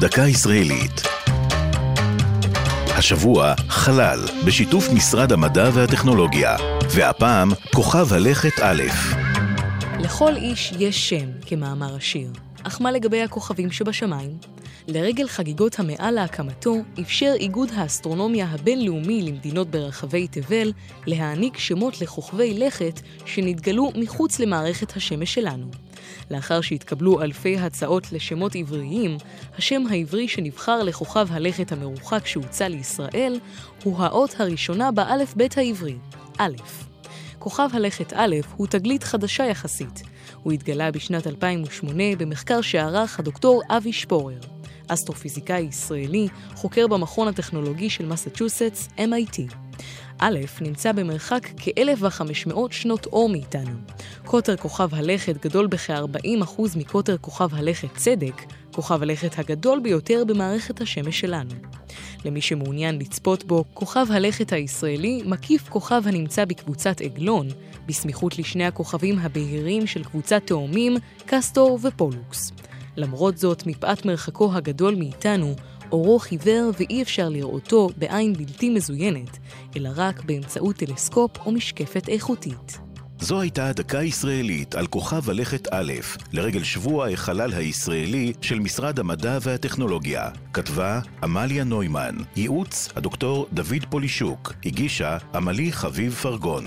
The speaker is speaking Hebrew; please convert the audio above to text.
דקה ישראלית. השבוע חלל, בשיתוף משרד המדע והטכנולוגיה, והפעם כוכב הלכת א'. לכל איש יש שם, כמאמר השיר. אך מה לגבי הכוכבים שבשמיים? לרגל חגיגות המאה להקמתו, אפשר איגוד האסטרונומיה הבינלאומי למדינות ברחבי תבל להעניק שמות לכוכבי לכת שנתגלו מחוץ למערכת השמש שלנו. לאחר שהתקבלו אלפי הצעות לשמות עבריים, השם העברי שנבחר לכוכב הלכת המרוחק שהוצע לישראל הוא האות הראשונה באלף-בית העברי, א'. כוכב הלכת א' הוא תגלית חדשה יחסית. הוא התגלה בשנת 2008 במחקר שערך הדוקטור אבי שפורר. אסטרופיזיקאי ישראלי, חוקר במכון הטכנולוגי של מסצ'וסטס, MIT. א' נמצא במרחק כ-1,500 שנות אור מאיתנו. קוטר כוכב הלכת גדול בכ-40% מקוטר כוכב הלכת צדק, כוכב הלכת הגדול ביותר במערכת השמש שלנו. למי שמעוניין לצפות בו, כוכב הלכת הישראלי מקיף כוכב הנמצא בקבוצת עגלון, בסמיכות לשני הכוכבים הבהירים של קבוצת תאומים, קסטור ופולוקס. למרות זאת, מפאת מרחקו הגדול מאיתנו, אורו חיוור ואי אפשר לראותו בעין בלתי מזוינת, אלא רק באמצעות טלסקופ או משקפת איכותית. זו הייתה דקה ישראלית על כוכב הלכת א', לרגל שבוע החלל הישראלי של משרד המדע והטכנולוגיה. כתבה עמליה נוימן, ייעוץ הדוקטור דוד פולישוק, הגישה עמלי חביב פרגון.